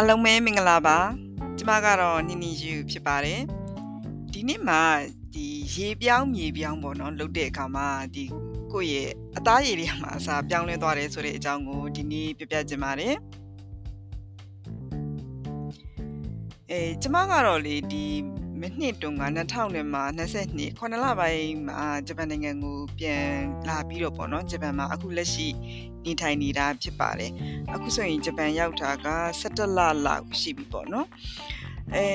အားလုံးပဲမင်္ဂလာပါကျမကတော့နီနီယူဖြစ်ပါတယ်ဒီနေ့မှာဒီရေပြောင်းမြေပြောင်းပေါ့နော်လုပ်တဲ့အခါမှာဒီကိုယ့်ရဲ့အသားရည်တွေမှာအစားပြောင်းလဲသွားတယ်ဆိုတဲ့အကြောင်းကိုဒီနေ့ပြပြချင်ပါတယ်အဲကျမကတော့လေဒီမိနစ်တုန်းက2000မှာ22ခုနှစ်လပိုင်းမှာဂျပန်နိုင်ငံကိုပြန်လာပြီးတော့ပေါ့နော်ဂျပန်မှာအခုလက်ရှိ နေထိုင်နေတာဖြစ်ပါတယ်အခုဆိုရင်ဂျပန်ရောက်တာက17လလောက်ရှိပြီပေါ့နော် အဲ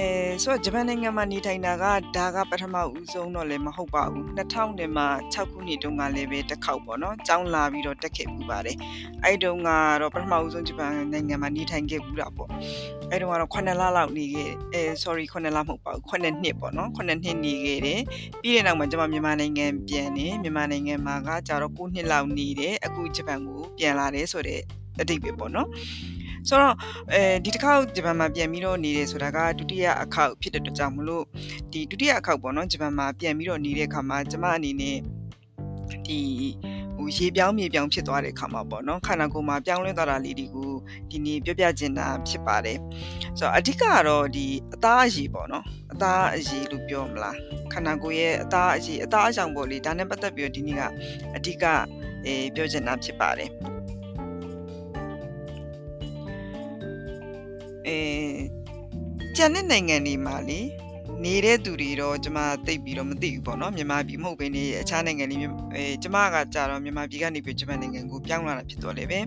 ဆိုတော့ဂျပန်နိုင်ငံမှာနေထိုင်တာကဒါကပထမဦးဆုံးတော့လည်းမဟုတ်ပါဘူး2000နဲ့မှ6ခုနှစ်တုန်းကလည်းပဲတစ်ခေါက်ပေါ့နော်ကျောင်းလာပြီးတော့တက်ခဲ့ပူပါတယ်အဲ့တုန်းကတော့ပထမဦးဆုံးဂျပန်နိုင်ငံမှာနေထိုင်ခဲ့ပူတာပေါ့အဲ့တုန်းကတော့9လလောက်နေခဲ့အဲ sorry 9လမဟုတ်ပါဘူး9နှစ်ပေါ့နော်9နှစ်နေခဲ့တယ်ပြီးတဲ့နောက်မှာကျွန်မမြန်မာနိုင်ငံပြန်နေမြန်မာနိုင်ငံမှာကကြာတော့9နှစ်လောက်နေတယ်အခုဂျပန်ကိုပြန်လာတယ်ဆိုတဲ့အတိတ်ပဲပေါ့နော် ဆိုတော့အဲဒီတစ်ခေါက်ဂျပန်မှာပြန်ပြီးတော့နေတယ်ဆိုတာကဒုတိယအခေါက်ဖြစ်တဲ့အတွက်ကြောင့်မလို့ဒီဒုတိယအခေါက်ပေါ့နော်ဂျပန်မှာပြန်ပြီးတော့နေတဲ့အခါမှာကျမအနေနဲ့ဒီဟိုရေပြောင်းမြေပြောင်းဖြစ်သွားတဲ့အခါမှာပေါ့နော်ခန္ဓာကိုယ်မှာပြောင်းလဲသွားတာလေးတွေကိုဒီနေ့ပြောပြချင်တာဖြစ်ပါတယ်ဆိုတော့အဓိကကတော့ဒီအသားအရည်ပေါ့နော်အသားအရည်လို့ပြောမလားခန္ဓာကိုယ်ရဲ့အသားအရည်အသားအကြောင်ပေါ့လေဒါနဲ့ပတ်သက်ပြီးတော့ဒီနေ့ကအဓိကအဲပြောချင်တာဖြစ်ပါတယ် အဲကျန်တဲ့နိုင်ငံတွေမှာလေ နေတဲ့သူတွေတော့ကျမသိပြီးတော့မသိဘူးပေါ့နော်မြန်မာပြည်မဟုတ်ဘဲနေအခြားနိုင်ငံတွေအဲကျမကကြာတော့မြန်မာပြည်ကနေပြီးဂျပန်နိုင်ငံကိုပြောင်းလာတာဖြစ်တော့လေပဲ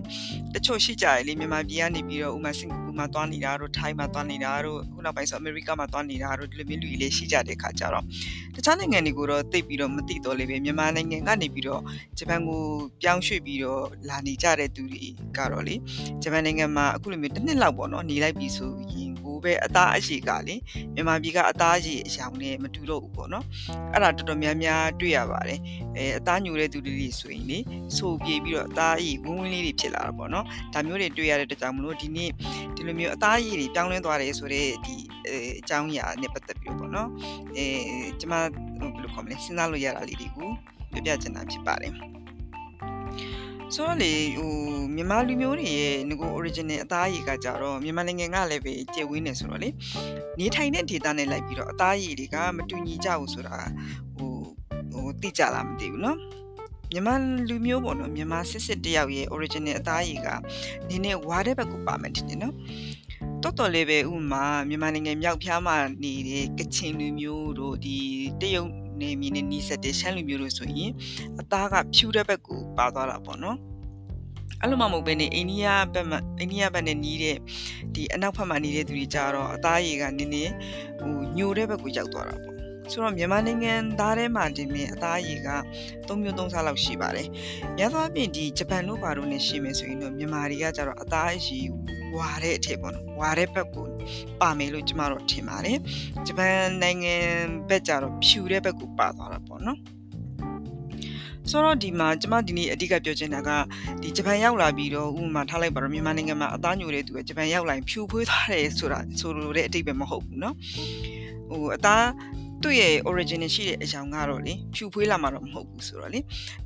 တချို့ရှိကြရလေမြန်မာပြည်ကနေပြီးတော့ဥမာစင်ကာပူမှာသွားနေတာတို့ထိုင်းမှာသွားနေတာတို့ခုနောက်ပိုင်းဆိုအမေရိကမှာသွားနေတာတို့ဒီလိုမျိုးလူတွေလေးရှိကြတဲ့ခါကြတော့တခြားနိုင်ငံတွေကိုတော့သိပြီးတော့မသိတော့လေပဲမြန်မာနိုင်ငံကနေပြီးတော့ဂျပန်ကိုပြောင်းရွှေ့ပြီးတော့လာနေကြတဲ့သူတွေကတော့လေဂျပန်နိုင်ငံမှာအခုလိုမျိုးတစ်နှစ်လောက်ပေါ့နော်နေလိုက်ပြီဆိုရင်ကို ပဲအသားအရှိကလေမြန်မာပြည်ကအသားအရှိအယောင်နဲ့မတူတော့ဘူးပေါ့နော်အဲ့ဒါတော်တော်များများတွေ့ရပါတယ်အဲအသားညိုတဲ့သူတွေဆိုရင်လေဆိုပြေးပြီးတော့အသားအရှိဝင်းဝင်းလေးတွေဖြစ်လာတာပေါ့နော်ဒါမျိုးတွေတွေ့ရတဲ့တကြောင်မလို့ဒီနေ့ဒီလိုမျိုးအသားအရှိတွေပြောင်းလဲသွားတယ်ဆိုတော့ဒီအဲအကြောင်းအရာနဲ့ပတ်သက်ပြီးတော့ပေါ့နော်အဲကျွန်မဘယ်လိုခေါ်မလဲစဉ်းစားလို့ရတာလေးတွေကိုပြပြချင်တာဖြစ်ပါတယ် ဆိုတော့လေဟိုမြန်မာလူမျိုးတွေရဲ့ငကို original အသားအရည်ကကြတော့မြန်မာနိုင်ငံကလည်းပဲကျေဝင်းနေဆိုတော့လေနေထိုင်တဲ့ data နဲ့လိုက်ပြီးတော့အသားအရည်တွေကမတူညီကြဘူးဆိုတာဟိုဟိုသိကြလားမသိဘူးเนาะမြန်မာလူမျိုးပေါ့နော်မြန်မာစစ်စစ်တယောက်ရဲ့ original အသားအရည်ကနင်းနေဝါတဲ့ဘက်ကိုပါမယ်တင်တယ်နော်တော်တော်လေးပဲဥမာမြန်မာနိုင်ငံမြောက်ဖျားမှာနေတဲ့ကချင်လူမျိုးတို့ဒီတရုတ် နေမီနဲ့နီးစက်တဲ့ရှမ်းလူမျိုးတို့ဆိုရင်အသားကဖြူတဲ့ဘက်ကိုပါသွားတာပေါ့နော်အဲ့လိုမှမဟုတ်ဘဲねအိန္ဒိယဘက်မှာအိန္ဒိယဘက်နဲ့နီးတဲ့ဒီအနောက်ဘက်မှာနေတဲ့သူတွေကြတော့အသားရည်ကနည်းနည်းဟိုညိုတဲ့ဘက်ကိုရောက်သွားတာပေါ့ဆိုတော့မြန်မာနိုင်ငံသားထဲမှာဒီမြင်အသားရည်က၃မျိုး၃စားလောက်ရှိပါတယ်။များသောအားဖြင့်ဒီဂျပန်တို့ဘာလို့နေရှိမယ်ဆိုရင်တော့မြန်မာတွေကကြတော့အသားရည် ဝါတဲ့အထက်ပေါ့နော်ဝါတဲ့ဘက်ကိုပါမယ်လို့ကျမတို့ထင်ပါတယ်။ဂျပန်နိုင်ငံဘက်ကြတော့ဖြူတဲ့ဘက်ကိုပါသွားတာပေါ့နော်။ဆိုတော့ဒီမှာကျမဒီနေ့အဓိကပြောချင်တာကဒီဂျပန်ရောက်လာပြီးတော့ဥပမာထားလိုက်ပါတော့မြန်မာနိုင်ငံမှာအသားညိုတဲ့သူကဂျပန်ရောက်လာရင်ဖြူဖွေးသွားတယ်ဆိုတာဆိုလိုတဲ့အတိတ်ပဲမဟုတ်ဘူးเนาะဟိုအသား သူ့ရဲ့ original ရှိတဲ့အကြောင်းကတော့လေဖြူဖွေးလာမှာတော့မဟုတ်ဘူးဆိုတော့လေ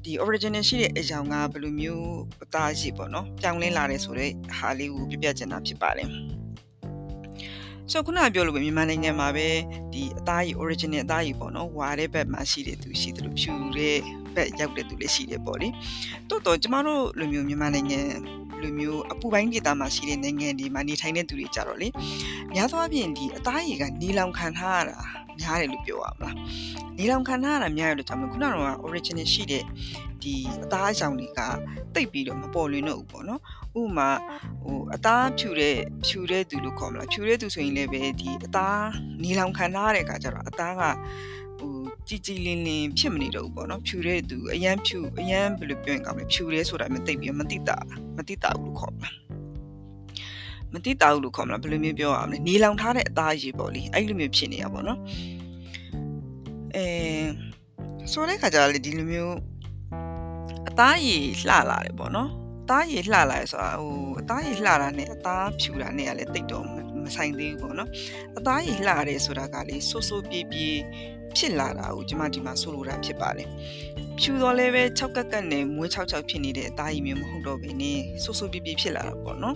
ဒီ original ရှိတဲ့အကြောင်းကဘယ်လိုမျိုးအသားရှိပေါ့နော်ပြောင်းလဲလာတယ်ဆိုတော့ဟာလေးကိုပြပြချင်တာဖြစ်ပါတယ်ဆိုခုနပြောလို့ပဲမြန်မာနိုင်ငံမှာပဲဒီအသားရည် original အသားရည်ပေါ့နော်ဝါတဲ့ဘက်မှာရှိတဲ့သူရှိတယ်လို့ဖြူတဲ့ဘက်ရောက်တဲ့သူလည်းရှိတယ်ပေါ့လေတိုးတော့ကျမတို့လူမျိုးမြန်မာနိုင်ငံလူမျိုးအပူပိုင်းဒေသမှာရှိတဲ့နိုင်ငံတွေမှာနေထိုင်တဲ့သူတွေကြတော့လေများသောအားဖြင့်ဒီအသားရည်ကနေလောင်ခံထားရတာ များတယ်လို့ပြောရမလားနေလောင်ခံထားရတာများရလို့ကြောင့်ခုနကတော့ original ရှိတဲ့ဒီအသားအကြောင်တွေကတိတ်ပြီးတော့မပေါ်လွင်တော့ဘူးပေါ့နော်ဥပမာဟိုအသားဖြူတဲ့ဖြူတဲ့သူလို့ခေါ်မလားဖြူတဲ့သူဆိုရင်လည်းပဲဒီအသားနေလောင်ခံထားရတဲ့အခါကျတော့အသားကဟိုကြည်ကြည်လင်းလင်းဖြစ်မနေတော့ဘူးပေါ့နော်ဖြူတဲ့သူအရန်ဖြူအရန်ဘယ်လိုပြောရင်ကောင်းလဲဖြူရဲဆိုတာမသိပြီးမသိတာမသိတာဘူးလို့ခေါ်မလား မသိတာဘူးလို့ခေါ်မလားဘယ်လိုမျိုးပြောရမလဲနေလောင်ထားတဲ့အသားရည်ပေါ့လေအဲ့လိုမျိုးဖြစ်နေတာပေါ့နော်အဲဆိုတဲ့ခါကျတော့လေဒီလိုမျိုးအသားရည်လှလာတယ်ပေါ့နော်အသားရည်လှလာရဆိုတာဟိုအသားရည်လှတာနဲ့အသားဖြူတာနဲ့ကလည်းတိတ်တော့မဆိုင်သေးဘူးပေါ့နော်အသားရည်လှတယ်ဆိုတာကလေဆိုးဆိုးပြေးပြေးဖြစ်လာတာကိုကျမဒီမှာဆိုလိုတာဖြစ်ပါတယ်ဖြူတော့လည်းပဲ6ကက်ကက်နဲ့မွေး6 6ဖြစ်နေတဲ့အသားရည်မျိုးမဟုတ်တော့ဘဲနဲ့ဆိုးဆိုးပြေးပြေးဖြစ်လာတာပေါ့နော်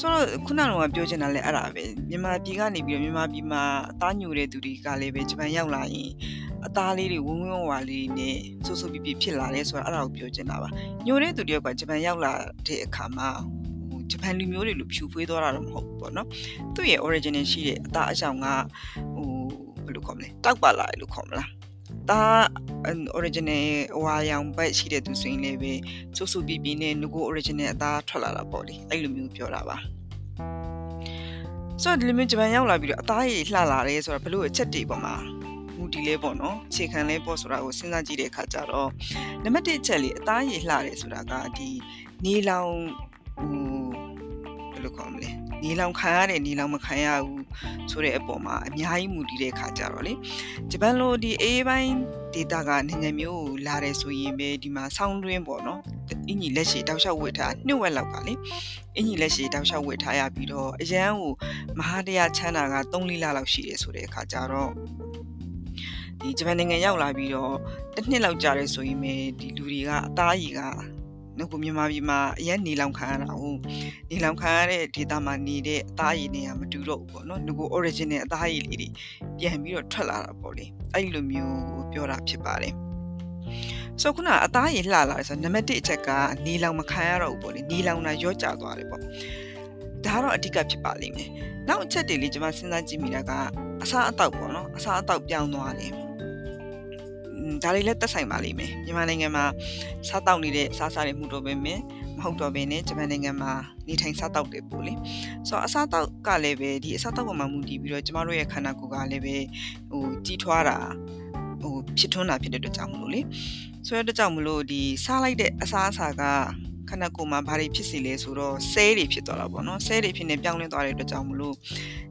ဆိုတော့ခုနကပြောချင်တာလည်းအဲ့ဒါပဲမြန်မာပြည်ကနေပြီးတော့မြန်မာပြည်မှာအသားညိုတဲ့သူတွေကလည်းပဲဂျပန်ရောက်လာရင်အသားလေးတွေဝင်းဝင်းဝါလေးနဲ့ဆူဆူပီပီဖြစ်လာတယ်ဆိုတာအဲ့ဒါကိုပြောချင်တာပါညိုတဲ့သူတွေကဂျပန်ရောက်လာတဲ့အခါမှာဟိုဂျပန်လူမျိုးတွေလိုဖြူဖွေးသွားတာတော့မဟုတ်ဘူးပေါ့နော်သူ့ရဲ့ original ရှိတဲ့အသားအဆောင်ကဟိုဘယ်လိုခေါ်မလဲတောက်ပါလာလို့ခေါ်မလား ဒါ original ဟွာရောင်ဘက်ရှိတဲ့သူဆိုရင်လည်းပဲဆူဆူပီပီနဲ့ငကို original အသားထွက်လာတာပေါ့လေအဲ့လိုမျိုးပြောတာပါဆိုတော့ဒီလိုမျိုးဂျပန်ရောက်လာပြီးတော့အသားရည်လှလာတယ်ဆိုတော့ဘလို့အချက်တွေပေါ်မှာမူတီလဲပေါ့နော်ခြေခံလဲပေါ့ဆိုတာကိုစဉ်းစားကြည့်တဲ့အခါကျတော့နံပါတ်1အချက်လေးအသားရည်လှတယ်ဆိုတာကဒီနေလောင်ဟိုဘယ်လိုခေါ်မလဲ နေလောင်ခံရတယ်နေလောင်မခံရဘူးဆိုတဲ့အပေါ်မှာအများကြီးမူတည်တဲ့အခါကျတော့လေဂျပန်လိုဒီအေးပိုင်းဒေတာကနိုင်ငံမျိုးကိုလာတယ်ဆိုရင်ပဲဒီမှာဆောင်းတွင်းပေါ့နော်အင်ကြီးလက်ရှိတောက်လျှောက်ဝတ်ထားနှုတ်ဝက်လောက်ကလေအင်ကြီးလက်ရှိတောက်လျှောက်ဝတ်ထားရပြီးတော့အရန်ကိုမဟာတရားချမ်းသာက3လလောက်ရှိတယ်ဆိုတဲ့အခါကျတော့ဒီဂျပန်နိုင်ငံရောက်လာပြီးတော့တစ်နှစ်လောက်ကြာတယ်ဆိုရင်ပဲဒီလူတွေကအသားရည်က ငါကမြန်မာပြည်မှာအရင်နေလောင်ခံရတာဟုတ်နေလောင်ခံရတဲ့ဒေတာမှာနေတဲ့အသားရည်တွေကမတူတော့ဘူးပေါ့နော်ငါက original အသားရည်လေးတွေပြန်ပြီးတော့ထွက်လာတာပေါ့လေအဲ့လိုမျိုးပြောတာဖြစ်ပါတယ်ဆိုခုနအသားရည်လှလာဆိုနံပါတ်1အချက်ကနေလောင်မခံရတော့ဘူးပေါ့လေနေလောင်တာရော့ကျသွားတယ်ပေါ့ဒါကတော့အဓိကဖြစ်ပါလိမ့်မယ်နောက်အချက်တွေလေးကျွန်မစဉ်းစားကြည့်မိတာကအစားအသောက်ပေါ့နော်အစားအသောက်ပြောင်းသွားတယ် ဒါတွေလည်းသက်ဆိုင်ပါလိမ့်မယ်မြန်မာနိုင်ငံမှာစားတောက်နေတဲ့စားစားတွေမှုတော့ပဲမင်းမဟုတ်တော့ဘဲနဲ့ဂျပန်နိုင်ငံမှာနေထိုင်စားတောက်တယ်ပို့လေဆိုတော့အစားတောက်ကလည်းပဲဒီအစားတောက်ပေါ်မှာမူတည်ပြီးတော့ကျမတို့ရဲ့ခန္ဓာကိုယ်ကလည်းပဲဟိုကြီးထွားတာဟိုဖြစ်ထွန်းတာဖြစ်တဲ့အတွက်ကြောင့်မလို့လေဆိုတဲ့အတွက်ကြောင့်မလို့ဒီစားလိုက်တဲ့အစားအစာက ခန္ဓာကိုယ်မှာဘာတွေဖြစ်စီလဲဆိုတော့ဆဲတွေဖြစ်သွားတာပေါ့နော်ဆဲတွေဖြစ်နေပြောင်းလဲသွားတဲ့အတွက်ကြောင့်မလို့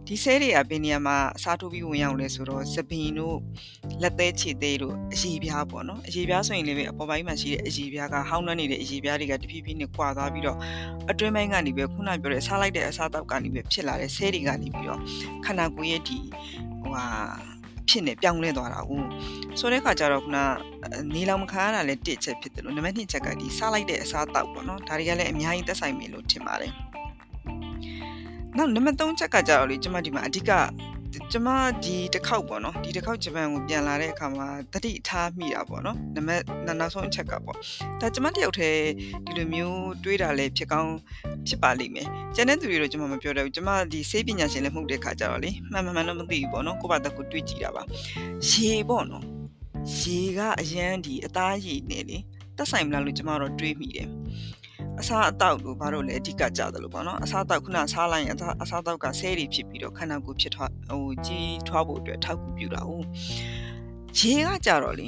ဒီဆဲတွေကဘယ်နေရာမှာအစားထိုးပြီးဝင်ရောက်လဲဆိုတော့စပင်တို့လက်သေးခြေသေးတို့အရေပြားပေါ့နော်အရေပြားဆိုရင်လည်းအပေါ်ပိုင်းမှာရှိတဲ့အရေပြားကဟောင်းနှမ်းနေတဲ့အရေပြားတွေကတဖြည်းဖြည်းနဲ့ကွာသွားပြီးတော့အတွင်းပိုင်းကနေပဲခုနပြောတဲ့စားလိုက်တဲ့အစားတောက်ကနေပဲဖြစ်လာတဲ့ဆဲတွေကနေပြီးတော့ခန္ဓာကိုယ်ရဲ့ဒီဟိုဟာ ဖြစ်နေပြောင်းလဲသွားတာဦးဆိုတဲ့ခါကျတော့ခုနနေလောင်မခါရတာလည်းတစ်ချက်ဖြစ်တယ်လို့နံပါတ်2ချက်ကဒီစားလိုက်တဲ့အစားတောက်ပေါ့နော်ဒါတွေကလည်းအများကြီးသက်ဆိုင်မယ်လို့ထင်ပါတယ်နောက်နံပါတ်3ချက်ကကြတော့လေကျွန်မဒီမှာအဓိက ကျွန်မဒီတစ်ခေါက်ပေါ့နော်ဒီတစ်ခေါက်ဂျပန်ကိုပြန်လာတဲ့အခါမှာတတိထားမိတာပေါ့နော်နံပါတ်နောက်ဆုံးအချက်ကပေါ့ဒါကျွန်မတယောက်တည်းဒီလိုမျိုးတွေးတာလည်းဖြစ်ကောင်းဖြစ်ပါလိမ့်မယ်ကျန်တဲ့သူတွေတော့ကျွန်မမပြောတတ်ဘူးကျွန်မဒီစေးပညာရှင်လည်းမဟုတ်တဲ့ခါကြတော့လေမှန်မှန်တော့မသိဘူးပေါ့နော်ကိုယ့်ဘာသာကိုတွေးကြည့်တာပါရေပေါ့နော်ရေကအရန်ဒီအသားရည်နေလေတက်ဆိုင်မလားလို့ကျွန်မတော့တွေးမိတယ် အစားအသောက်လို့ဘာလို့လဲအဓိကကြတယ်လို့ပေါ့နော်အစားအသောက်ခုနစားလိုက်ရင်အစားအသောက်ကဆဲတွေဖြစ်ပြီးတော့ခန္ဓာကိုယ်ဖြစ်ထွားဟိုကြီးထွားဖို့အတွက်ထောက်ကူပြုတာဟုတ်ရေကကြတော့လေ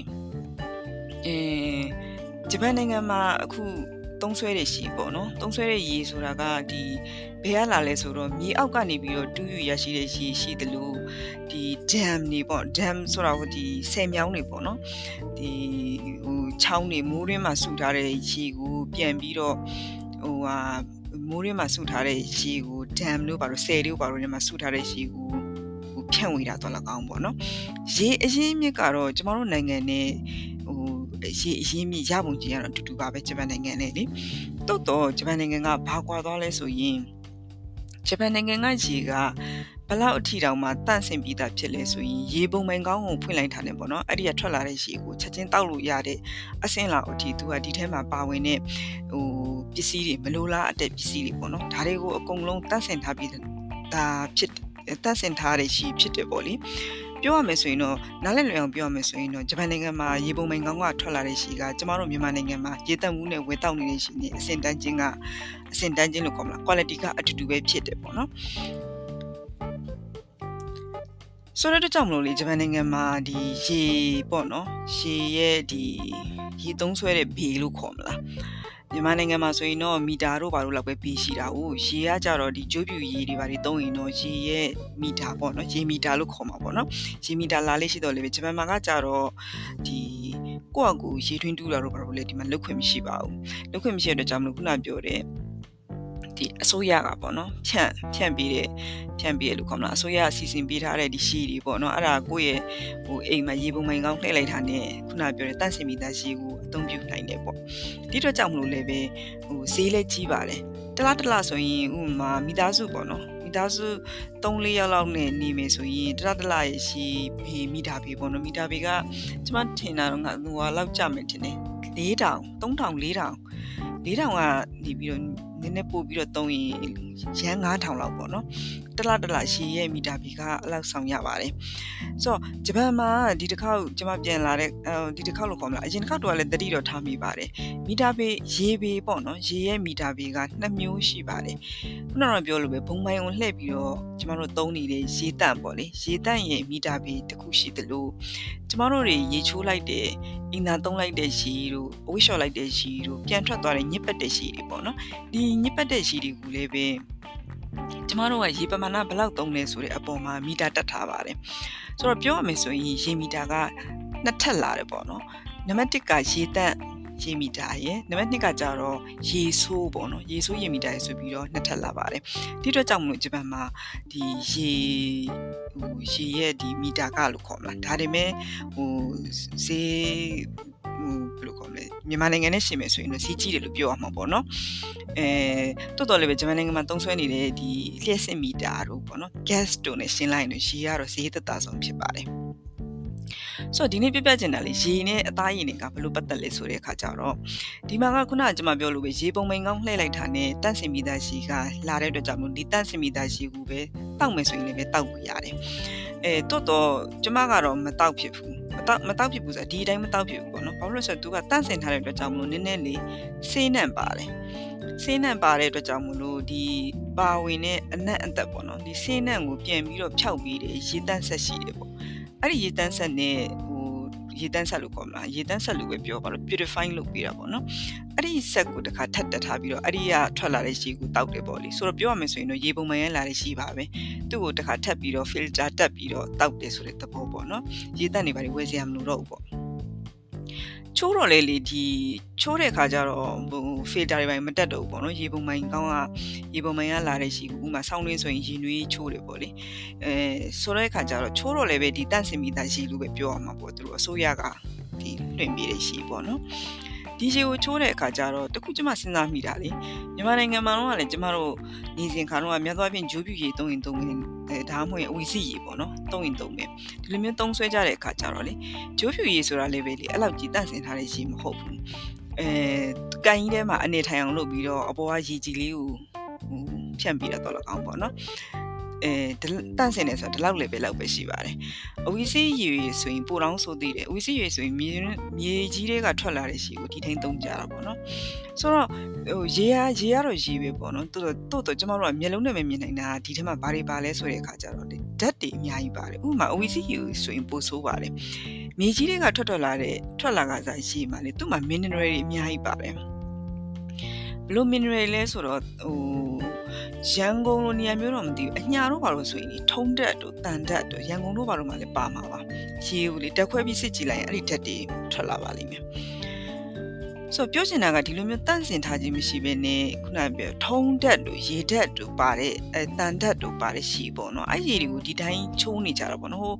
အဲဂျပန်နိုင်ငံမှာအခု သုံးဆွဲတွေရှိပေါ့နော်သုံးဆွဲတဲ့ရေဆိုတာကဒီဘယ်ကလာလဲဆိုတော့မြေအောက်ကနေပြီးတော့တူးယူရရှိတဲ့ရေရှိတယ်လို့ဒီ dam နေပေါ့ dam ဆိုတာဟိုဒီဆယ်မြောင်းတွေပေါ့နော်ဒီဟိုချောင်းတွေမိုးရင်းမှာဆူထားတဲ့ရေကိုပြန်ပြီးတော့ဟိုဟာမိုးရင်းမှာဆူထားတဲ့ရေကို dam လို့ပါတော့ဆယ်တို့ပါတော့ဒီမှာဆူထားတဲ့ရေကိုဟိုဖြန့်ဝေတာတော့၎င်းပေါ့နော်ရေအရင်းမြစ်ကတော့ကျမတို့နိုင်ငံနဲ့ဟို ရေအရင်းမြစ်ရပုံကြီးကတော့အတူတူပါပဲဂျပန်နိုင်ငံနဲ့လေတိုးတော့ဂျပန်နိုင်ငံကဘာကွာသွားလဲဆိုရင်ဂျပန်နိုင်ငံကရေကဘလောက်အထီတောင်မှတန့်စင်ပြီးသားဖြစ်လဲဆိုရင်ရေပုံမှန်ကောင်းကိုဖွင့်လိုက်တာနဲ့ပေါ့နော်အဲ့ဒီကထွက်လာတဲ့ရေကိုချက်ချင်းတောက်လို့ရတဲ့အဆင့်လောက်အထိသူကဒီထဲမှာပါဝင်တဲ့ဟိုပစ္စည်းတွေမလိုလားအတဲ့ပစ္စည်းတွေပေါ့နော်ဒါတွေကိုအကုန်လုံးတန့်စင်ထားပြီးဒါဖြစ်တန့်စင်ထားတဲ့ရှိဖြစ်တယ်ပေါ့လေ ပြောရမယ်ဆိုရင်တော့နားလည်လွယ်အောင်ပြောရမယ်ဆိုရင်တော့ဂျပန်နိုင်ငံမှာရေပုံမှန်ကောင်းကထွက်လာတဲ့ရှိကကျမတို့မြန်မာနိုင်ငံမှာရေတက်မှုနဲ့ဝယ်တောက်နေတဲ့ရှိနေအဆင့်တန်းချင်းကအဆင့်တန်းချင်းလို့ခေါ်မလား quality ကအတူတူပဲဖြစ်တယ်ပေါ့နော်ဆိုတော့ကြောင့်မလို့လေဂျပန်နိုင်ငံမှာဒီရေပေါ့နော်ရေရဲ့ဒီရေသုံးဆွဲတဲ့ဘေလို့ခေါ်မလား မြန်မာနိုင်ငံမှာဆိုရင်တော့မီတာတို့ဘာလို့လောက်ပဲပြီးရှိတာ哦ရေကကြတော့ဒီကျိုးပြူရေတွေဘာတွေသုံးရင်တော့ရေရဲ့မီတာပေါ့နော်ရေမီတာလို့ခေါ်မှာပေါ့နော်ရေမီတာလာလေးရှိတော့လေဂျပန်မှာကကြတော့ဒီကိုယ့်အကူရေထွင်းတူးတာတို့ဘာလို့လဲဒီမှာလုတ်ခွင့်မရှိပါဘူးလုတ်ခွင့်မရှိတဲ့အတွက်ကြောင့်မလို့ခုနပြောတဲ့ ဒီအစိုးရကပေါ့နော်ဖြန့်ဖြန့်ပြီးတဲ့ဖြန့်ပြီးရလို့ခေါ်မလားအစိုးရအစီအစဉ်ပေးထားတဲ့ဒီရှိတွေပေါ့နော်အဲ့ဒါကိုယ့်ရဲ့ဟိုအိမ်မှာရေပုံမှန်ကောင်းလှည့်လိုက်တာနဲ့ခုနပြောတဲ့တန့်စင်မိသားရှိကိုအသုံးပြုနိုင်တယ်ပေါ့ဒီတော့ကြောင့်မလို့လည်းပဲဟိုဈေးလည်းကြီးပါတယ်တလားတလားဆိုရင်ဥမာမိသားစုပေါ့နော်မိသားစု3-4ယောက်လောက်နဲ့နေမယ်ဆိုရင်တလားတလားရဲ့ရှိဘေးမိတာဘေးပေါ့နော်မိတာဘေးကကျမထင်တာတော့ငါဟိုလောက်ကြမယ်ထင်တယ်4000 3000 4000 4000ကနေပြီးတော့ နည်းနည်းပို့ပြီးတော့သုံးရင်ရန်9000လောက်ပေါ့နော် တလတလရှည်ရဲ့မီတာဘီကအလောက်ဆောင်ရပါတယ်ဆိုတော့ဂျပန်မှာဒီတစ်ခေါက်ကျွန်မပြန်လာတဲ့ဒီတစ်ခေါက်လို့ခေါ်မလားအရင်တစ်ခေါက်တော့လည်းတတိတော့ထားမိပါတယ်မီတာဘီရေဘီပေါ့နော်ရေရဲ့မီတာဘီကနှစ်မျိုးရှိပါတယ်ခုနကတော့ပြောလို့ပဲဘုံမိုင်းကိုလှည့်ပြီးတော့ကျမတို့သုံးနေတဲ့ရေတန့်ပေါ့လေရေတန့်ရဲ့မီတာဘီတစ်ခုရှိသလိုကျမတို့တွေရေချိုးလိုက်တဲ့အင်နာသုံးလိုက်တဲ့ရှီတို့အဝိရှော်လိုက်တဲ့ရှီတို့ပြန်ထွက်သွားတဲ့ညစ်ပတ်တဲ့ရှီတွေပေါ့နော်ဒီညစ်ပတ်တဲ့ရှီတွေကိုလည်းပဲ ကျမတို့ကရေပမာဏဘယ်လောက်သုံးလဲဆိုတဲ့အပေါ်မှာမီတာတက်ထားပါတယ်ဆိုတော့ပြောရမယ်ဆိုရင်ရေမီတာကနှစ်ထပ်လာတယ်ပေါ့နော်နံပါတ်1ကရေတန့်ရေမီတာရယ်နံပါတ်2ကကြတော့ရေဆိုးပေါ့နော်ရေဆိုးရေမီတာရယ်ဆိုပြီးတော့နှစ်ထပ်လာပါတယ်ဒီအတွက်ကြောင့်မလို့ဂျပန်မှာဒီရေဟိုရေရဲ့ဒီမီတာကလို့ခေါ်မလားဒါတွေမဲ့ဟိုဈေးဟို ဘယ်လိုခေါ်မလဲမြန်မာနိုင်ငံနဲ့ရှင်မယ်ဆိုရင်တော့စီးကြီးတယ်လို့ပြောရမှာပေါ့နော်အဲတော်တော်လေးပဲဂျပန်နိုင်ငံမှာသုံးစွဲနေတဲ့ဒီလျှက်စစ်မီတာတို့ပေါ့နော် gas တို့နဲ့ရှင်းလိုက်ရင်ရေကတော့ဈေးသက်သာဆုံးဖြစ်ပါတယ် ဆိုတော့ဒီနေ့ပြပြချင်တာလေရေနဲ့အသားရည်တွေကဘယ်လိုပတ်သက်လဲဆိုတဲ့အခါကျတော့ဒီမှာကခုနကကျွန်မပြောလို့ပဲရေပုံမိန်ကောင်းလှည့်လိုက်တာနဲ့တန့်စင်မိသားရှိကလာတဲ့အတွက်ကြောင့်မို့ဒီတန့်စင်မိသားရှိကိုပဲတောက်မယ်ဆိုရင်လည်းပဲတောက်လို့ရတယ်အဲတော့တော့ကျွန်မကတော့မတောက်ဖြစ်ဘူးမတောက်မတောက်ဖြစ်ဘူးဆိုတော့ဒီအတိုင်းမတောက်ဖြစ်ဘူးပေါ့နော်ဘာလို့လဲဆိုတော့သူကတန့်စင်ထားတဲ့အတွက်ကြောင့်မို့နည်းနည်းလေးဆေးနံပါတယ်ဆေးနံပါတဲ့အတွက်ကြောင့်မလို့ဒီပါဝင်တဲ့အနက်အသက်ပေါ့နော်ဒီဆေးနံကိုပြန်ပြီးတော့ဖြောက်ပြီးတယ်ရေတန့်ဆက်ရှိတယ်ပေါ့ အဲ့ဒီရေတန်းဆက်နဲ့ဟိုရေတန်းဆက်လို့ခေါ်မလားရေတန်းဆက်လို့ပဲပြောပါလို့ purify လုပ်ပေးတာပေါ့နော်အဲ့ဒီဆက်ကိုတခါထပ်တက်ထားပြီးတော့အဲ့ဒီကထွက်လာတဲ့ရေကိုတောက်တယ်ပေါ့လေဆိုတော့ပြောရမယ်ဆိုရင်တော့ရေပုံမှန်ရလာတဲ့ရေပါပဲသူ့ကိုတခါထပ်ပြီးတော့ filter တက်ပြီးတော့တောက်တယ်ဆိုတဲ့သဘောပေါ့နော်ရေတန်းနေပါလေဝယ်စရာမလိုတော့ဘူးပေါ့ ချိုးတော့လေလေဒီချိုးတဲ့ခါကျတော့ဟို filter တွေပိုင်းမတက်တော့ဘူးပေါ့နော်ရေပုံမိုင်ကောင်းကရေပုံမိုင်ကလာတဲ့ရှိကူဥမာဆောင်းလင်းဆိုရင်ရေနွေးချိုးတယ်ပေါ့လေအဲဆိုတဲ့ခါကျတော့ချိုးတော့လေပဲဒီတန့်စင်မိသားရှိလို့ပဲပြောရမှာပေါ့သူတို့အစိုးရကဒီလွှင့်ပေးတဲ့ရှိပေါ့နော် ဒီရေကိုချိုးတဲ့အခါကျတော့တခုကျမစဉ်းစားမိတာလေမြန်မာနိုင်ငံမှာတော့လည်းကျမတို့နေစဉ်ခါတော့များသောအားဖြင့်ဂျိုးပြူရေသုံးရင်သုံးရင်အဲဒါမှမဟုတ်အဝီစီရေပေါ့နော်သုံးရင်သုံးမယ်ဒီလိုမျိုးသုံးဆွဲကြတဲ့အခါကျတော့လေဂျိုးပြူရေဆိုတာလည်းပဲလေအဲ့လောက်ကြီးတန့်စင်ထားတဲ့ရေမဟုတ်ဘူးအဲကန်ကြီးထဲမှာအနေထိုင်အောင်လုပ်ပြီးတော့အပေါ်ကရေကြီးလေးကိုဖြန့်ပြီးတော့တော့လောက်အောင်ပေါ့နော် အဲတန့်စင်နေဆိုတော့ဒီလောက်လေပဲလောက်ပဲရှိပါတယ်အဝီစီးရေဆိုရင်ပိုတောင်းဆိုသေးတယ်အဝီစီးရေဆိုရင်မြေမြေကြီးတွေကထွက်လာတဲ့ရှီကိုဒီထိန်သုံးကြတာပေါ့နော်ဆိုတော့ဟိုရေရရေရတော့ရေပဲပေါ့နော်တိုးတိုးတော့ကျမတို့ကမျက်လုံးနဲ့မမြင်နိုင်တာဒီထဲမှာဘာတွေပါလဲဆိုတဲ့အခါကျတော့ဓာတ်တွေအများကြီးပါတယ်ဥပမာအဝီစီးရေဆိုရင်ပိုဆိုးပါတယ်မြေကြီးတွေကထွက်ထွက်လာတဲ့ထွက်လာကစားရေမှာလေသူ့မှာ mineral တွေအများကြီးပါတယ်ဘလို့ mineral လဲဆိုတော့ဟို ရန်ကုန်လိုနေရာမျိုးတော့မသိဘူးအညာတို့ဘာလို့ဆိုရင်ထုံးတက်တို့တန်တက်တို့ရန်ကုန်တို့ဘာလို့မှလည်းပါမှာပါရေဦးလေတက်ခွဲပြီးစစ်ကြည့်လိုက်ရင်အဲ့ဒီဓာတ်တွေထွက်လာပါလိမ့်မယ်ဆိုပြောချင်တာကဒီလိုမျိုးတန့်စင်ထားခြင်းမရှိဘဲနဲ့ခုနပြောထုံးတက်တို့ရေဓာတ်တို့ပါတဲ့အဲတန်တက်တို့ပါတဲ့ရှိပေါ့နော်အဲ့ရေတွေကိုဒီတိုင်းချိုးနေကြတာပေါ့နော်ဟို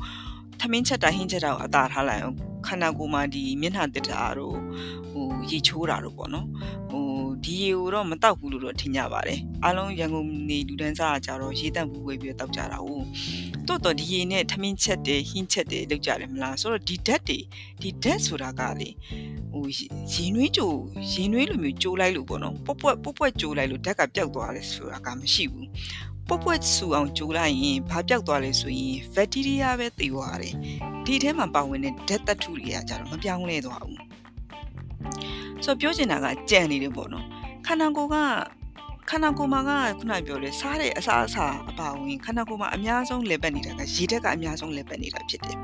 သမင်းချက်တာဟင်းချက်တာကိုအသာထားလိုက်အောင်ခန္ဓာကိုယ်မှာဒီမျက်နှာတက်တာတို့ဟိုရေချိုးတာတို့ပေါ့နော်ဟို ဒီရေကိုတော့မတောက်ဘူးလို့တော့ထင်ကြပါတယ်အားလုံးရန်ကုန်နေလူတန်းစားကကြတော့ရေတန့်ဘူးဝေးပြီးတောက်ကြတာ哦တိုးတော့ဒီရေနဲ့ထမင်းချက်တယ်ဟင်းချက်တယ်လောက်ကြတယ်မလားဆိုတော့ဒီဓာတ်တွေဒီဓာတ်ဆိုတာကလေဟိုရေနွေးကြိုရေနွေးလိုမျိုးကြိုးလိုက်လို့ပေါ့နော်ပွက်ပွက်ပွက်ပွက်ကြိုးလိုက်လို့ဓာတ်ကပျောက်သွားတယ်ဆိုတာကမရှိဘူးပွက်ပွက်ဆူအောင်ကြိုးလိုက်ရင်ဘာပျောက်သွားလဲဆိုရင်ဘက်တီးရီးယားပဲသေသွားတယ်ဒီထဲမှာပါဝင်တဲ့ဓာတ်သတ္ထုတွေကကြတော့မပြောင်းလဲသွားဘူးဆိုပြောချင်တာကကြံနေတယ်ပေါ့နော်ခ န္ဓာကိုယ်ကခန္ဓာကိုယ်မှာကခုနပြောလေစားတဲ့အစာအစာအပါဝင်ခန္ဓာကိုယ်မှာအများဆုံးလေပတ်နေတာကရေဓာတ်ကအများဆုံးလေပတ်နေတာဖြစ်တယ်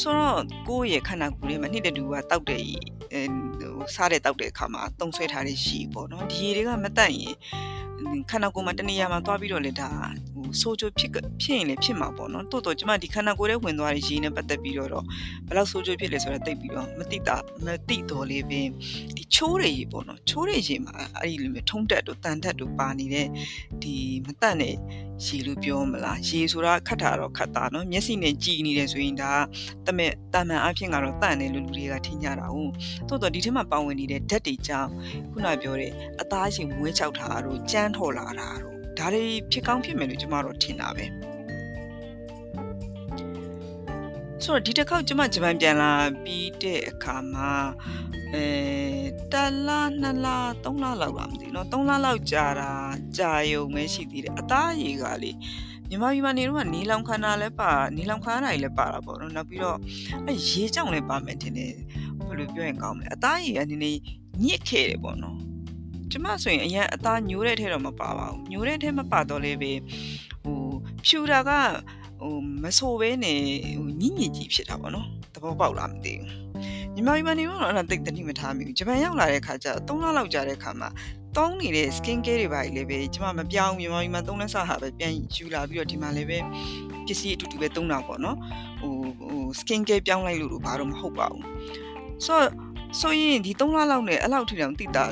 ဆိုတော့ကိုယ့်ရဲ့ခန္ဓာကိုယ်ထဲမှာနှိမ့်တဲ့လူကတောက်တဲ့အဲဟိုစားတဲ့တောက်တဲ့အခါမှာတုံဆွဲထားတဲ့ရေပေါ့နော်ဒီရေတွေကမတန့်ရင်ခန္ဓာကိုယ်မှာတနေရာမှာသွားပြီးတော့လေဒါဟို ဆိုချိုဖြစ်ဖြစ်ရင်လည်းဖြစ်မှာပေါ့နော်တိုးတော့ကျမဒီခန္ဓာကိုယ်ထဲဝင်သွားတဲ့ရေနဲ့ပတ်သက်ပြီးတော့ဘယ်လောက်ဆိုချိုဖြစ်လဲဆိုတာသိပြီးတော့မသိတာမသိတော့လေးပင်ဒီချိုးတွေရေပေါ့နော်ချိုးတွေရေမှာအဲ့ဒီလိုမျိုးထုံးတက်တို့တန်တက်တို့ပါနေတဲ့ဒီမတန့်တဲ့ရေလို့ပြောမလားရေဆိုတာခတ်တာတော့ခတ်တာနော်မျက်စိနဲ့ကြည်နေတယ်ဆိုရင်ဒါတမဲ့တာမန်အဖြစ်ကတော့တန့်တယ်လို့လူတွေကထင်ကြတာဟုတ်တိုးတော့ဒီထက်မှပါဝင်နေတဲ့ဓာတ်တွေကြောင့်ခုနပြောတဲ့အသားရှင်မွေးချောက်တာတို့ကြမ်းထော်လာတာတို့ ဒါတွေဖြစ်ကောင်းဖြစ်မယ်လို့ကျမတို့ထင်တာပဲဆိုတော့ဒီတစ်ခေါက်ကျမဂျပန်ပြန်လာပြီးတဲ့အခါမှာအဲတလနှစ်လသုံးလလောက်ပါမသိနော်သုံးလလောက်ကြာတာကြာယုံပဲရှိသေးတယ်အသားရည်ကလေမြန်မာပြည်မှာနေတော့ကနေလောင်ခန္ဓာလည်းပါနေလောင်ခန္ဓာကြီးလည်းပါတာပေါ့နော်နောက်ပြီးတော့အဲရေကြောင်လည်းပါမယ်ထင်တယ်ဘယ်လိုပြောရင်ကောင်းမလဲအသားရည်ကနည်းနည်းညစ်ခဲ့တယ်ပေါ့နော် ကျမဆိုရင်အရင်အသားညိုးတဲ့ထဲတော့မပါပါဘူးညိုးတဲ့ထဲမပါတော့လေပဲဟိုဖြူတာကဟိုမဆိုးပဲနေဟိုညညကြီးဖြစ်တာပေါ့နော်သဘောပေါက်လားမသိဘူးမြန်မာပြည်မှာနေတော့အဲ့ဒါတိတ်တတိမထားမိဘူးဂျပန်ရောက်လာတဲ့ခါကျ3လလောက်ကြာတဲ့ခါမှာတောင်းနေတဲ့ skin care တွေပါလေပဲကျမမပြောင်းမြန်မာပြည်မှာ3လက်စဟာပဲပြန်ယူလာပြီးတော့ဒီမှာလည်းပဲပစ္စည်းအတူတူပဲသုံးတာပေါ့နော်ဟိုဟို skin care ပြောင်းလိုက်လို့တော့ဘာတော့မဟုတ်ပါဘူးဆိုတော့ဆိုရင်ဒီ3လလောက်နဲ့အဲ့လောက်ထိတောင်တိတာ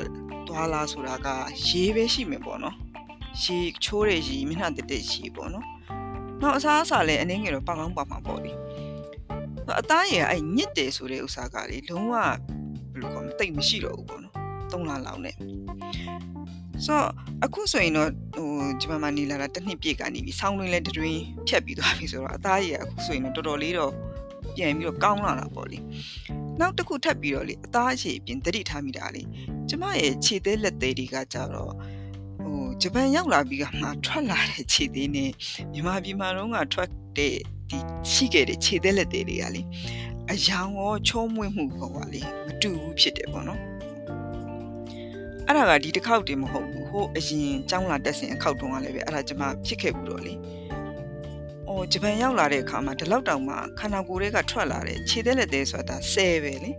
သွားလားဆိုတာကရေးပဲရှိမယ်ပေါ့နော်ရေချိုးတဲ့ရေမျက်နှာတက်တဲ့ရေပေါ့နော်နောက်အစားအစာလည်းအနည်းငယ်တော့ပေါကောင်းပါမှာပေါ့လေအသားရည်အဲ့ညစ်တယ်ဆိုတဲ့ဥစ္စာကလေလုံးဝဘယ်လိုခေါ်မသိမရှိတော့ဘူးပေါ့နော်၃လလောက်နဲ့ဆိုတော့အခုဆိုရင်တော့ဟိုဂျပန်မှာနေလာတာတစ်နှစ်ပြည့်ကနေပြီဆောင်းတွင်းလဲတွင်ဖြတ်ပြီးသွားပြီဆိုတော့အသားရည်အခုဆိုရင်တော့တော်တော်လေးတော့ပြန်ပြီးတော့ကောင်းလာတာပေါ့လေ နောက်တစ်ခုထပ်ပြီးတော့လေအသားရည်ပြင်တတိထားမိတာလေကျမရဲ့ခြေသေးလက်သေးတွေကကြတော့ဟိုဂျပန်ရောက်လာပြီးကမှထွက်လာတဲ့ခြေသေးနဲ့မြန်မာပြည်မှာတော့ကထွက်တဲ့ဒီရှိခဲ့တဲ့ခြေသေးလက်သေးတွေကလေအယောင်ရောချုံးမွေ့မှုပေါ့ကလေမတူဘူးဖြစ်တယ်ပေါ့နော်အဲ့ဒါကဒီတစ်ခေါက်တည်းမဟုတ်ဘူးဟိုအရင်ကျောင်းလာတက်စဉ်အခေါက်တုန်းကလည်းပဲအဲ့ဒါကျမဖြစ်ခဲ့ဘူးတော့လေ။ အော်ဂျပန်ရောက်လာတဲ့အခါမှာဒီလောက်တောင်မှခန္ဓာကိုယ်တွေကထွက်လာတဲ့ခြေသက်လက်သေးဆိုတာဆဲပဲလေ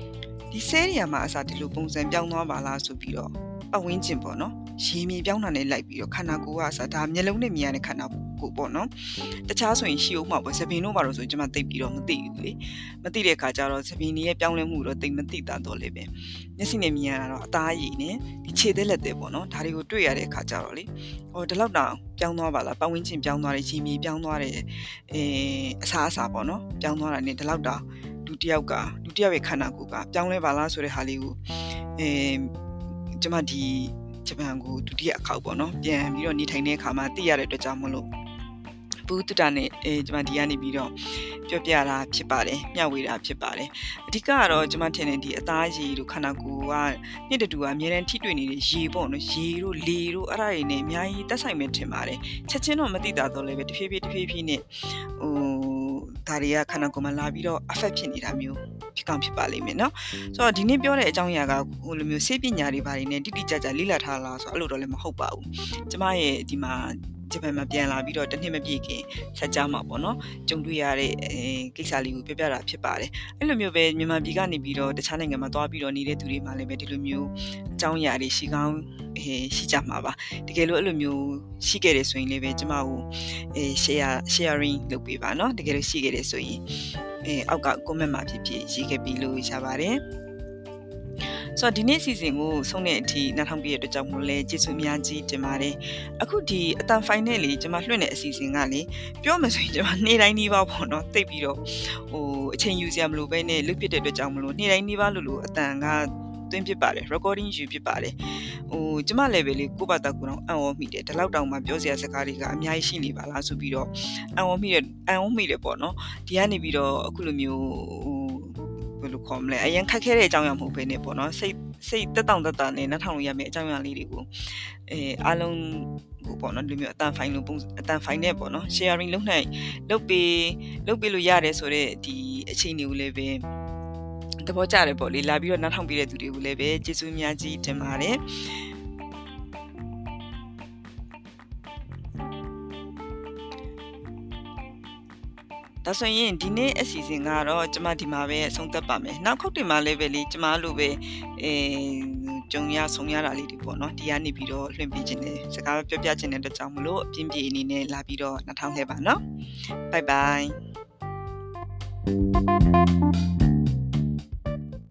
။ဒီဆဲနေရာမှာအစားဒီလိုပုံစံပြောင်းသွားပါလားဆိုပြီးတော့အဝင်းကျင်ပေါ့နော်။ရေမြေပြောင်းတာနဲ့လိုက်ပြီးတော့ခန္ဓာကိုယ်ကအစားဒါမျက်လုံးနဲ့မြင်ရတဲ့ခန္ဓာကိုယ် ပေါ့နော်။တခြားဆိုရင်ရှိအောင်မှာပေါ့စပင်တို့ဘာလို့ဆိုကျွန်မသိပြီးတော့မသိဘူးလေ။မသိတဲ့အခါကျတော့စပင်ကြီးရဲ့ပြောင်းလဲမှုတော့သိမသိတာတော့လေပဲ။မျက်စိနဲ့မြင်ရတာတော့အသားရည်နဲ့ဒီခြေသက်လက်သေးပေါ့နော်။ဒါတွေကိုတွေ့ရတဲ့အခါကျတော့လေ။ဟောဒီလောက်တောင်ပြောင်းသွားပါလား။ပတ်ဝန်းကျင်ပြောင်းသွားတဲ့ရေမြေပြောင်းသွားတဲ့အဲအစားအစာပေါ့နော်။ပြောင်းသွားတာနဲ့ဒီလောက်တောင်လူတစ်ယောက်ကလူတစ်ယောက်ရဲ့ခန္ဓာကိုယ်ကပြောင်းလဲပါလားဆိုတဲ့ဟာလေးကိုအဲကျွန်မဒီဂျပန်ကိုဒုတိယအခေါက်ပေါ့နော်ပြန်ပြီးတော့နေထိုင်တဲ့အခါမှာသိရတဲ့အတွက်ကြောင့်မလို့ ဘူးတူတာနဲ့အဲကျွန်မဒီကနေပြီးတော့ပြောပြတာဖြစ်ပါတယ်မျှဝေတာဖြစ်ပါတယ်အဓိကကတော့ကျွန်မထင်တယ်ဒီအသားရည်တို့ခန္ဓာကိုယ်ကနှစ်တူကအများနဲ့ထိတွေ့နေတဲ့ရေပေါ့နော်ရေတို့လေတို့အဲ့ဒါတွေနဲ့အများကြီးတက်ဆိုင်မဲ့ထင်ပါတယ်ချက်ချင်းတော့မသိတာတော့လည်းပဲတဖြည်းဖြည်းတဖြည်းဖြည်းနဲ့ဟိုဒါတွေကခန္ဓာကိုယ်မှာလာပြီးတော့ affect ဖြစ်နေတာမျိုးဖြစ်ကောင်းဖြစ်ပါလိမ့်မယ်เนาะဆိုတော့ဒီနေ့ပြောတဲ့အကြောင်းအရာကဟိုလိုမျိုးစေပညာတွေဘာတွေနဲ့တိတိကျကျလေ့လာထားလားဆိုတော့အဲ့လိုတော့လည်းမဟုတ်ပါဘူးကျမရဲ့ဒီမှာ ဂျပန်မှာပြန်လာပြီးတော့တစ်နှစ်မပြည့်ခင်ဆက်ကြမှာပေါ့နော်ကြုံတွေ့ရတဲ့ကိစ္စလေးကိုပြပြတာဖြစ်ပါတယ်အဲ့လိုမျိုးပဲမြန်မာပြည်ကနေပြီးတော့တခြားနိုင်ငံမှာသွားပြီးတော့နေတဲ့သူတွေမှလည်းပဲဒီလိုမျိုးအကြောင်းအရာတွေရှိကောင်းရှိကြမှာပါတကယ်လို့အဲ့လိုမျိုးရှိခဲ့တယ်ဆိုရင်လည်းပဲကျမကိုအဲ share sharing လုပ်ပေးပါနော်တကယ်လို့ရှိခဲ့တယ်ဆိုရင်အဲအောက်က comment မှာဖြစ်ဖြစ်ရေးခဲ့ပြီးလို့ရပါတယ် ဆိုတော့ဒီနေ့စီစဉ်ကိုဆုံးတဲ့အထိနောက်ထောင်ပြည့်တဲ့အတွက်ကြောင့်မို့လဲကျေးဇူးအများကြီးတင်ပါတယ်အခုဒီအတန်ဖိုင်နဲ့လေကျွန်မလွှင့်တဲ့အစီအစဉ်ကလေပြောမှဆိုရင်ကျွန်မနေ့တိုင်းနှီးပါပေါ့နော်တိတ်ပြီးတော့ဟိုအချိန်ယူစရာမလိုပဲနဲ့လွတ်ပြတဲ့အတွက်ကြောင့်မလို့နေ့တိုင်းနှီးပါလို့လို့အတန်ကသွင်းဖြစ်ပါတယ် recording ယူဖြစ်ပါတယ်ဟိုကျမ level လေးကိုယ့်ဘာသာကိုယ်တော့အံ့ဩမိတယ်ဒီလောက်တောင်မှပြောစရာစကားတွေကအများကြီးရှိနေပါလားဆိုပြီးတော့အံ့ဩမိတယ်အံ့ဩမိတယ်ပေါ့နော်ဒီကနေပြီးတော့အခုလိုမျိုးဟို ဘယ်လိုခေါ်မလဲအရင်ခက်ခဲတဲ့အကြောင်းအရာမဟုတ်ဘဲနဲ့ပေါ့နော်စိတ်စိတ်တက်တောင့်တက်တာနဲ့နှထောင်လို့ရမယ့်အကြောင်းအရာလေးတွေကိုအဲအားလုံးကိုပေါ့နော်ဒီမျိုးအတန်ဖိုင်လို့ပုံအတန်ဖိုင်နဲ့ပေါ့နော် sharing လုပ်နိုင်လုပ်ပေးလုပ်ပေးလို့ရတယ်ဆိုတော့ဒီအချိန်တွေကိုလည်းပဲသဘောကျတယ်ပေါ့လေလာပြီးတော့နောက်ထောင်ပြတဲ့သူတွေကိုလည်းပဲကျေးဇူးအများကြီးတင်ပါတယ် ဒါဆိုရင်ဒီနေ့အစီအစဉ်ကတော့ကျမဒီမှာပဲအဆုံးသတ်ပါမယ်နောက်ခေါက်တင်မှာလည်းပဲလေကျမလိုပဲအဲကြုံရဆုံရတာလေးတွေပေါ့နော်ဒီကနေပြီးတော့လွှင့်ပေးခြင်းနဲ့စကားပြောပြခြင်းတဲ့အတွက်ကြောင့်မလို့အပြင်းပြေအနေနဲ့လာပြီးတော့နှထောင်ခဲ့ပါနော် bye bye